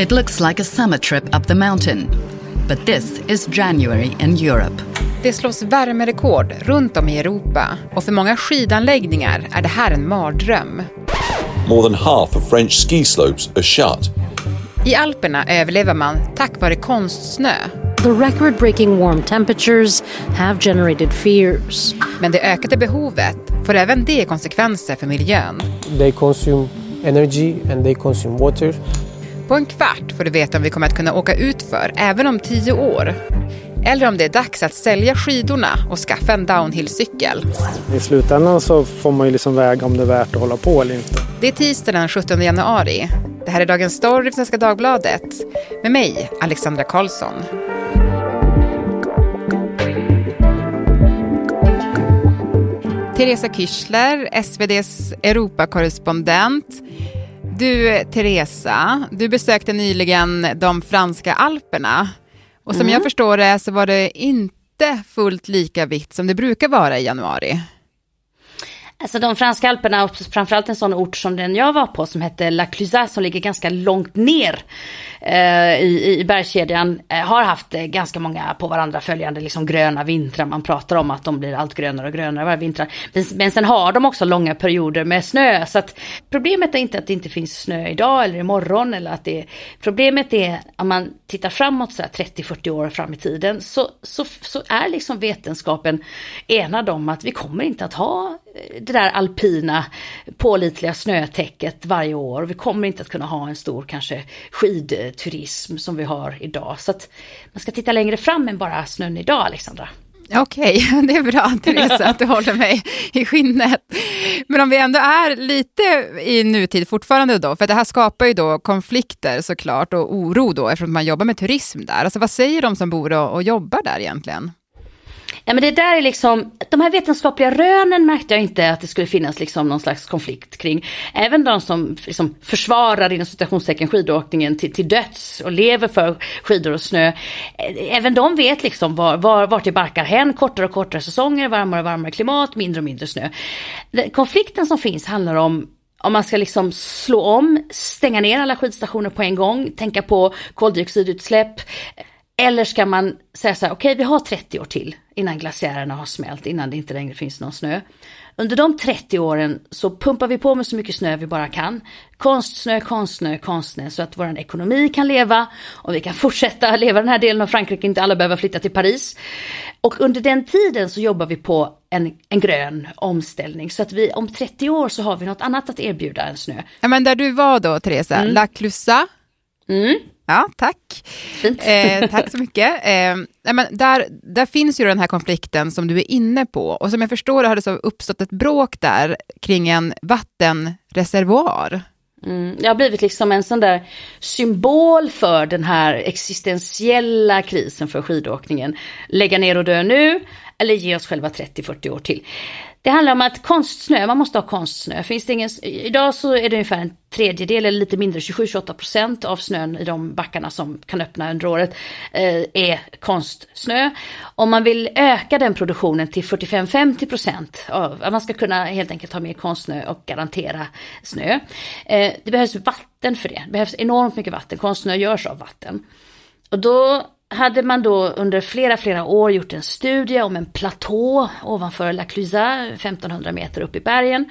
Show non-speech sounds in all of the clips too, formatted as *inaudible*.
It looks like a summer trip up the mountain. But this is January in Europe. Det slås värmerekord runt om i Europa och för många skidanläggningar är det här en mardröm. More than half of French ski slopes are shut. I Alperna överlever man tack vare konstsnö. The record breaking warm temperatures have generated fears. Men det ökade behovet får även det konsekvenser för miljön. They consume energy and they consume water. På en kvart får du veta om vi kommer att kunna åka ut för även om tio år. Eller om det är dags att sälja skidorna och skaffa en downhillcykel. I slutändan så får man ju liksom väga om det är värt att hålla på eller inte. Det är tisdag den 17 januari. Det här är Dagens Story för Svenska Dagbladet. Med mig, Alexandra Karlsson. Teresa Kyschler, SVDs Europakorrespondent. Du, Teresa, du besökte nyligen de franska alperna. Och som mm. jag förstår det så var det inte fullt lika vitt som det brukar vara i januari. Alltså de franska alperna, och framförallt en sån ort som den jag var på som hette La Clusaz som ligger ganska långt ner eh, i, i bergskedjan, eh, har haft eh, ganska många på varandra följande liksom gröna vintrar. Man pratar om att de blir allt grönare och grönare varje vintrar. Men, men sen har de också långa perioder med snö. Så att problemet är inte att det inte finns snö idag eller imorgon. Eller att det, problemet är om man tittar framåt 30-40 år fram i tiden så, så, så är liksom vetenskapen enad om att vi kommer inte att ha det där alpina pålitliga snötäcket varje år. Vi kommer inte att kunna ha en stor kanske skidturism som vi har idag. Så att man ska titta längre fram än bara snön idag, Alexandra. Okej, okay, *laughs* det är bra Therese att du håller mig i skinnet. Men om vi ändå är lite i nutid fortfarande då, för det här skapar ju då konflikter såklart och oro då eftersom man jobbar med turism där. Alltså vad säger de som bor och, och jobbar där egentligen? Ja men det där är liksom, de här vetenskapliga rönen märkte jag inte att det skulle finnas liksom någon slags konflikt kring. Även de som liksom försvarar inom citationstecken skidåkningen till, till döds och lever för skidor och snö. Eh, även de vet liksom var, var, vart det barkar hän, kortare och kortare säsonger, varmare och varmare klimat, mindre och mindre snö. Konflikten som finns handlar om om man ska liksom slå om, stänga ner alla skidstationer på en gång, tänka på koldioxidutsläpp, eller ska man säga så här, okej okay, vi har 30 år till innan glaciärerna har smält, innan det inte längre finns någon snö. Under de 30 åren så pumpar vi på med så mycket snö vi bara kan. Konstsnö, konstsnö, konstsnö så att vår ekonomi kan leva och vi kan fortsätta leva den här delen av Frankrike, inte alla behöver flytta till Paris. Och under den tiden så jobbar vi på en, en grön omställning så att vi om 30 år så har vi något annat att erbjuda än snö. Ja men där du var då Teresa, mm. La Clusa. Mm. Ja, tack. Eh, tack så mycket. Eh, men där, där finns ju den här konflikten som du är inne på. Och som jag förstår det har det så uppstått ett bråk där kring en vattenreservoar. Mm, det har blivit liksom en sån där symbol för den här existentiella krisen för skidåkningen. Lägga ner och dö nu eller ge oss själva 30-40 år till. Det handlar om att konstsnö, man måste ha konstsnö. Finns det ingen, idag så är det ungefär en tredjedel eller lite mindre, 27-28% av snön i de backarna som kan öppna under året eh, är konstsnö. Om man vill öka den produktionen till 45-50%, man ska kunna helt enkelt ha mer konstsnö och garantera snö. Eh, det behövs vatten för det, det behövs enormt mycket vatten, konstsnö görs av vatten. Och då hade man då under flera, flera år gjort en studie om en platå ovanför La Clusa, 1500 meter upp i bergen.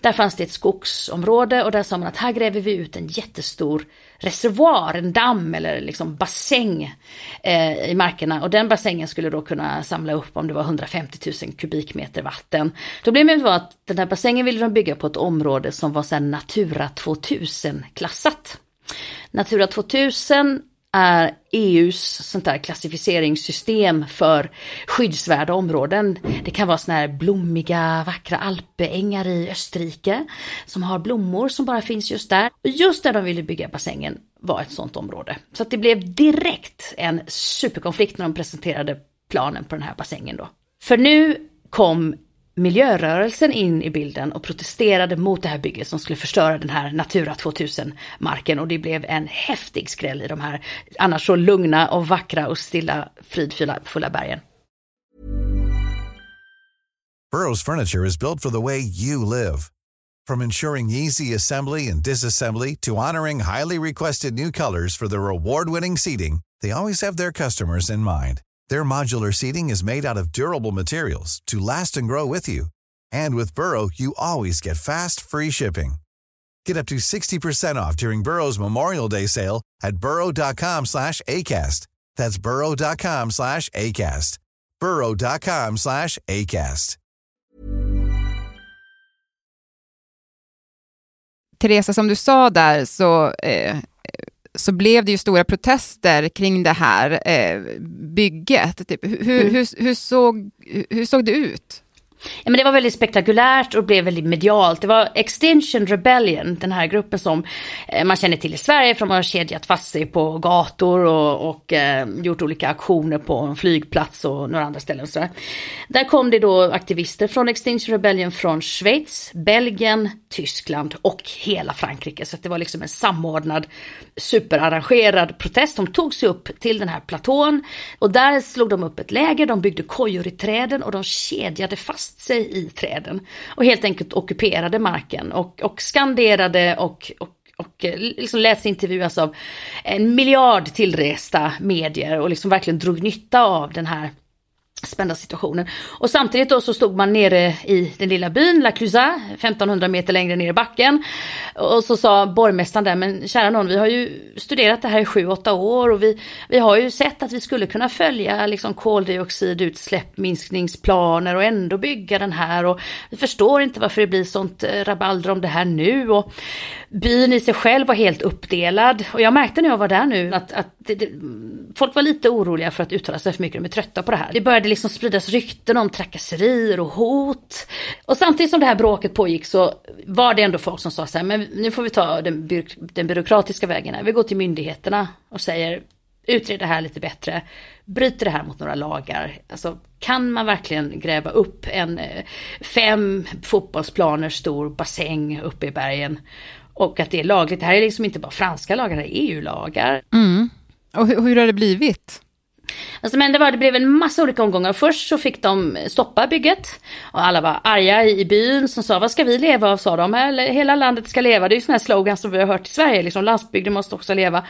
Där fanns det ett skogsområde och där sa man att här gräver vi ut en jättestor reservoar, en damm eller liksom bassäng eh, i markerna. Och den bassängen skulle då kunna samla upp om det var 150 000 kubikmeter vatten. Problemet var att den här bassängen ville de bygga på ett område som var så Natura 2000 klassat. Natura 2000 är EUs sånt där klassificeringssystem för skyddsvärda områden. Det kan vara såna här blommiga, vackra alpängar i Österrike som har blommor som bara finns just där. Och just där de ville bygga bassängen var ett sånt område. Så att det blev direkt en superkonflikt när de presenterade planen på den här bassängen då. För nu kom miljörörelsen in i bilden och protesterade mot det här bygget som skulle förstöra den här Natura 2000-marken och det blev en häftig skräll i de här annars så lugna och vackra och stilla fridfulla bergen. Burrows furniture is built for the way you live. From ensuring easy assembly and disassembly to honoring highly requested new colors for their award-winning seating, they always have their customers in mind. Their modular seating is made out of durable materials to last and grow with you. And with Burrow, you always get fast, free shipping. Get up to 60% off during Burrow's Memorial Day sale at burrow.com slash ACAST. That's burrow.com slash ACAST. burrow.com slash ACAST. Teresa, som du sa där så, eh, så blev det ju stora protester kring det här eh, bygget. Typ. Hur, mm. hur, hur, såg, hur såg det ut? Ja, men det var väldigt spektakulärt och blev väldigt medialt. Det var Extinction Rebellion, den här gruppen som eh, man känner till i Sverige för de har kedjat fast sig på gator och, och eh, gjort olika aktioner på en flygplats och några andra ställen. Och där. kom det då aktivister från Extinction Rebellion från Schweiz, Belgien, Tyskland och hela Frankrike. Så det var liksom en samordnad superarrangerad protest. De tog sig upp till den här platån och där slog de upp ett läger, de byggde kojor i träden och de kedjade fast sig i träden. Och helt enkelt ockuperade marken och, och skanderade och, och och eh, liksom lät sig intervjuas av en miljard tillresta medier och liksom verkligen drog nytta av den här spända situationen. Och samtidigt då så stod man nere i den lilla byn La Clusa, 1500 meter längre ner i backen. Och så sa borgmästaren där, men kära någon, vi har ju studerat det här i 7-8 år och vi, vi har ju sett att vi skulle kunna följa liksom koldioxidutsläpp, minskningsplaner och ändå bygga den här och vi förstår inte varför det blir sånt eh, rabalder om det här nu. Och byn i sig själv var helt uppdelad och jag märkte när jag var där nu att, att det, det, folk var lite oroliga för att uttala sig för mycket, de är trötta på det här. Det började liksom spridas rykten om trakasserier och hot. Och samtidigt som det här bråket pågick så var det ändå folk som sa så här, men nu får vi ta den, byråk den byråkratiska vägen här. Vi går till myndigheterna och säger, utred det här lite bättre. Bryter det här mot några lagar? Alltså, kan man verkligen gräva upp en eh, fem fotbollsplaner stor bassäng uppe i bergen? Och att det är lagligt. Det här är liksom inte bara franska lagar, det är EU-lagar. Mm. Och hur, hur har det blivit? Alltså, men det, var, det blev en massa olika omgångar. Först så fick de stoppa bygget. Och alla var arga i byn som sa, vad ska vi leva av, sa de. Hela landet ska leva. Det är ju sådana här slogans som vi har hört i Sverige, liksom landsbygden måste också leva.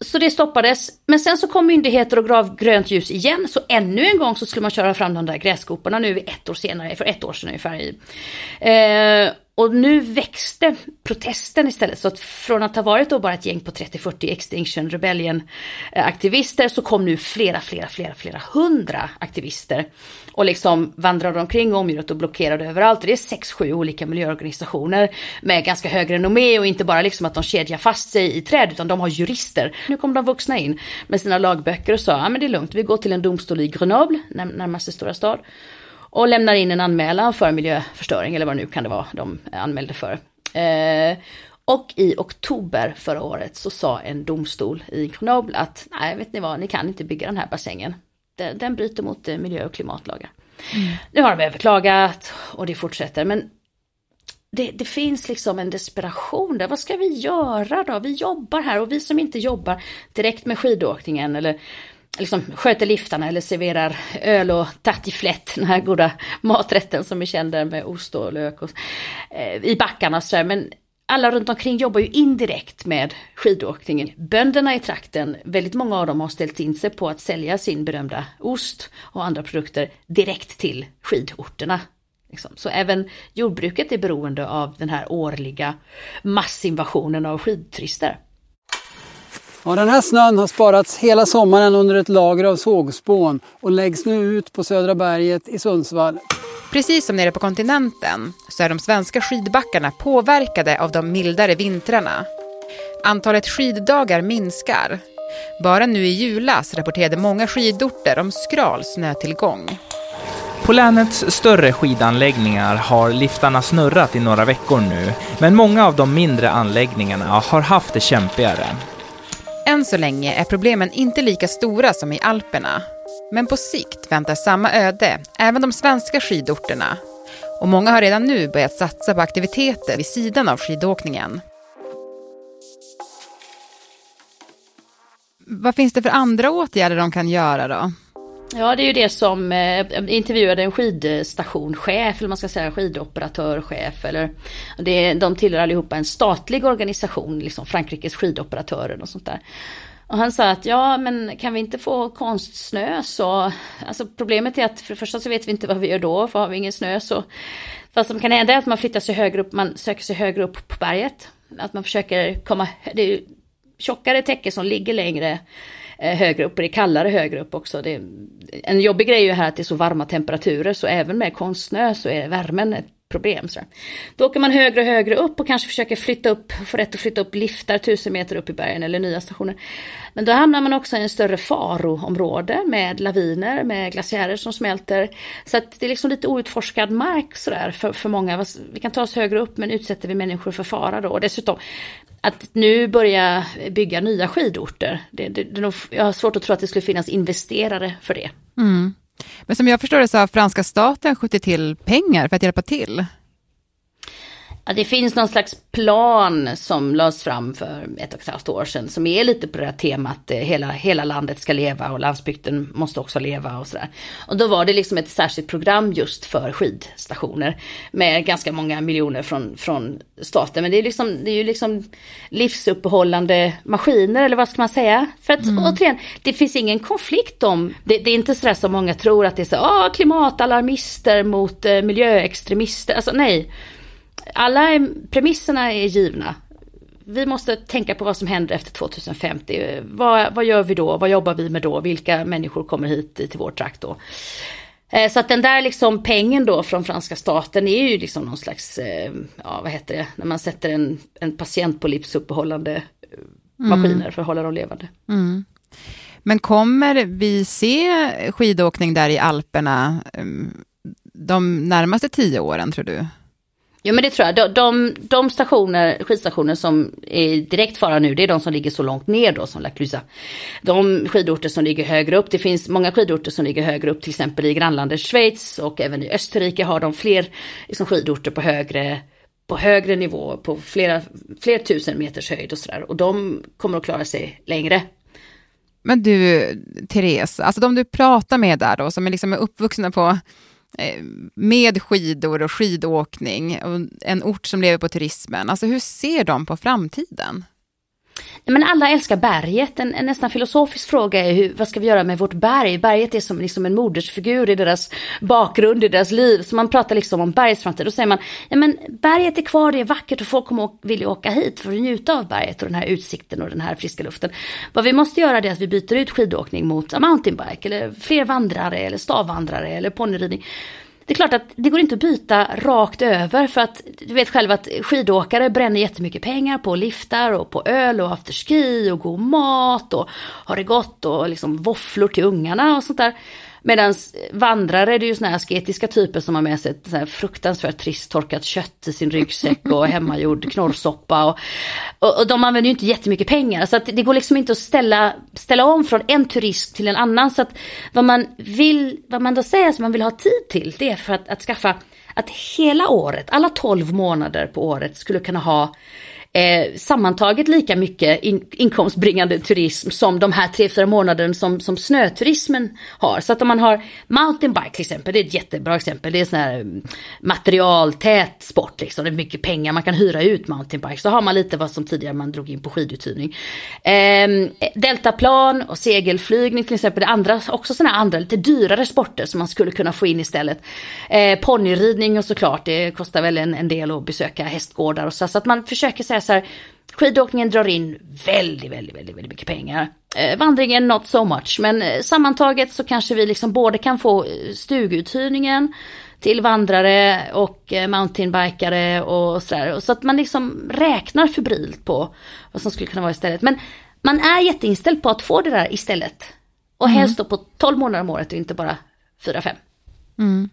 Så det stoppades. Men sen så kom myndigheter och gav grönt ljus igen. Så ännu en gång så skulle man köra fram de där grässkoporna nu ett år senare, för ett år sedan ungefär. Eh, och nu växte protesten istället. Så att från att ha varit då bara ett gäng på 30-40 Extinction Rebellion aktivister så kom nu flera, flera, flera, flera hundra aktivister. Och liksom vandrade omkring området och blockerade överallt. Och det är sex, sju olika miljöorganisationer med ganska hög renommé och inte bara liksom att de kedjar fast sig i träd utan de har jurister. Nu kom de vuxna in med sina lagböcker och sa, ja men det är lugnt, vi går till en domstol i Grenoble, närmaste stora stad och lämnar in en anmälan för miljöförstöring eller vad det nu kan det vara de anmälde för. Eh, och i oktober förra året så sa en domstol i Grenoble att nej, vet ni vad, ni kan inte bygga den här bassängen. Den, den bryter mot eh, miljö och klimatlagar. Mm. Nu har de överklagat och det fortsätter men det, det, finns liksom en desperation där. Vad ska vi göra då? Vi jobbar här och vi som inte jobbar direkt med skidåkningen eller liksom sköter liftarna eller serverar öl och tartiflette, den här goda maträtten som är känd med ost och lök och, eh, i backarna så Men alla runt omkring jobbar ju indirekt med skidåkningen. Bönderna i trakten, väldigt många av dem har ställt in sig på att sälja sin berömda ost och andra produkter direkt till skidorterna. Liksom. Så även jordbruket är beroende av den här årliga massinvasionen av skidturister. Och den här snön har sparats hela sommaren under ett lager av sågspån och läggs nu ut på Södra berget i Sundsvall. Precis som nere på kontinenten så är de svenska skidbackarna påverkade av de mildare vintrarna. Antalet skiddagar minskar. Bara nu i julas rapporterade många skidorter om skral snötillgång. På länets större skidanläggningar har liftarna snurrat i några veckor nu, men många av de mindre anläggningarna har haft det kämpigare. Än så länge är problemen inte lika stora som i Alperna. Men på sikt väntar samma öde även de svenska skidorterna. Och många har redan nu börjat satsa på aktiviteter vid sidan av skidåkningen. Vad finns det för andra åtgärder de kan göra då? Ja, det är ju det som eh, intervjuade en skidstationchef, eller man ska säga skidoperatörchef. Eller, det, de tillhör allihopa en statlig organisation, liksom Frankrikes skidoperatörer och sånt där. Och han sa att ja, men kan vi inte få konstsnö så... Alltså problemet är att för det första så vet vi inte vad vi gör då, för har vi ingen snö så... Vad som kan hända är att man flyttar sig högre upp, man söker sig högre upp på berget. Att man försöker komma... Det är tjockare täcke som ligger längre eh, högre upp och det är kallare högre upp också. Det, en jobbig grej är ju här att det är så varma temperaturer så även med konstsnö så är värmen ett problem. Sådär. Då åker man högre och högre upp och kanske försöker flytta upp, få rätt att flytta upp liftar tusen meter upp i bergen eller nya stationer. Men då hamnar man också i en större faroområde med laviner, med glaciärer som smälter. Så att det är liksom lite outforskad mark sådär för, för många. Vi kan ta oss högre upp men utsätter vi människor för fara då. Och dessutom att nu börja bygga nya skidorter. Det, det, det, jag har svårt att tro att det skulle finnas investerare för det. Mm. Men som jag förstår det så har franska staten skjutit till pengar för att hjälpa till. Ja, det finns någon slags plan som lades fram för ett och ett halvt år sedan som är lite på det här temat eh, hela, hela landet ska leva och landsbygden måste också leva och sådär. Och då var det liksom ett särskilt program just för skidstationer med ganska många miljoner från, från staten. Men det är, liksom, det är ju liksom livsuppehållande maskiner eller vad ska man säga? För att mm. återigen, det finns ingen konflikt om, det, det är inte sådär som många tror att det är så, ah, klimatalarmister mot eh, miljöextremister, alltså nej alla premisserna är givna. Vi måste tänka på vad som händer efter 2050. Vad, vad gör vi då? Vad jobbar vi med då? Vilka människor kommer hit till vår trakt då? Eh, så att den där liksom pengen då från franska staten är ju liksom någon slags, eh, ja vad heter det, när man sätter en, en patient på livsuppehållande eh, mm. maskiner för att hålla dem levande. Mm. Men kommer vi se skidåkning där i Alperna de närmaste tio åren tror du? Ja men det tror jag. De, de, de stationer, skidstationer som är direkt fara nu, det är de som ligger så långt ner då som La Clusa. De skidorter som ligger högre upp, det finns många skidorter som ligger högre upp, till exempel i grannlandet Schweiz och även i Österrike har de fler liksom, skidorter på högre på högre nivå, på flera, flera tusen meters höjd och sådär. Och de kommer att klara sig längre. Men du, Therese, alltså de du pratar med där då, som är liksom uppvuxna på Eh, med skidor och skidåkning, och en ort som lever på turismen. Alltså hur ser de på framtiden? Men alla älskar berget. En, en nästan filosofisk fråga är hur, vad ska vi göra med vårt berg? Berget är som liksom en modersfigur i deras bakgrund, i deras liv. Så man pratar liksom om bergets framtid. Då säger man, ja men berget är kvar, det är vackert och folk kommer vilja åka hit för att njuta av berget och den här utsikten och den här friska luften. Vad vi måste göra är att vi byter ut skidåkning mot mountainbike eller fler vandrare eller stavvandrare eller ponnyridning. Det är klart att det går inte att byta rakt över för att du vet själv att skidåkare bränner jättemycket pengar på liftar och på öl och afterski och god mat och har det gott och liksom våfflor till ungarna och sånt där. Medan vandrare, det är ju såna här asketiska typer som har med sig ett så här fruktansvärt trist torkat kött i sin ryggsäck och hemmagjord knorrsoppa. Och, och, och, de använder ju inte jättemycket pengar. Så att det går liksom inte att ställa, ställa om från en turist till en annan. Så att vad man vill, vad man då säger som man vill ha tid till, det är för att, att skaffa att hela året, alla 12 månader på året skulle kunna ha eh, sammantaget lika mycket in, inkomstbringande turism som de här tre, fyra månaderna som, som snöturismen har. Så att om man har mountainbike till exempel, det är ett jättebra exempel. Det är sån här mm, materialtät sport liksom. Det är mycket pengar, man kan hyra ut mountainbike. Så har man lite vad som tidigare man drog in på skiduthyrning. Eh, deltaplan och segelflygning till exempel, det är andra, också sådana andra lite dyrare sporter som man skulle kunna få in istället. Eh, ponnyridning och såklart, det kostar väl en, en del att besöka hästgårdar och så. Så att man försöker säga så här, skidåkningen drar in väldigt, väldigt, väldigt, väldigt mycket pengar. Eh, vandringen not so much, men eh, sammantaget så kanske vi liksom både kan få eh, stuguthyrningen till vandrare och eh, mountainbikare och sådär. Så att man liksom räknar febrilt på vad som skulle kunna vara istället. Men man är jätteinställd på att få det där istället. Och mm. helst då på 12 månader om året och inte bara 4-5. Mm.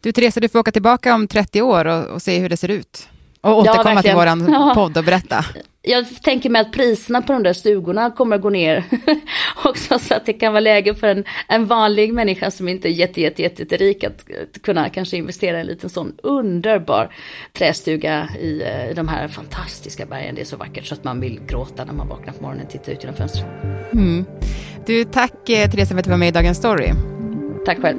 Du Teresa, du får åka tillbaka om 30 år och, och se hur det ser ut. Och återkomma ja, till våran ja. podd och berätta. Jag tänker mig att priserna på de där stugorna kommer att gå ner *laughs* också så att det kan vara läge för en, en vanlig människa som inte är jätte, jätte, jätte, rik att, kunna kanske investera i en liten sån underbar trästuga i, eh, i de här fantastiska bergen. Det är så vackert så att man vill gråta när man vaknar på morgonen och tittar ut genom fönstret. Mm. Du, tack eh, Teresa för att du var med i Dagens Story. Tack själv.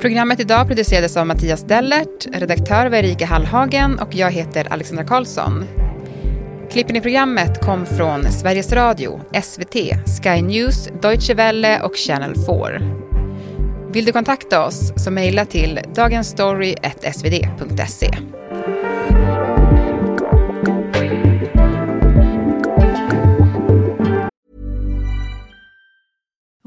Programmet idag producerades av Mattias Dellert, redaktör var Erika Hallhagen och jag heter Alexandra Karlsson. Klippen i programmet kom från Sveriges Radio, SVT, Sky News, Deutsche Welle och Channel 4. Vill du kontakta oss så mejla till dagensstory.svd.se.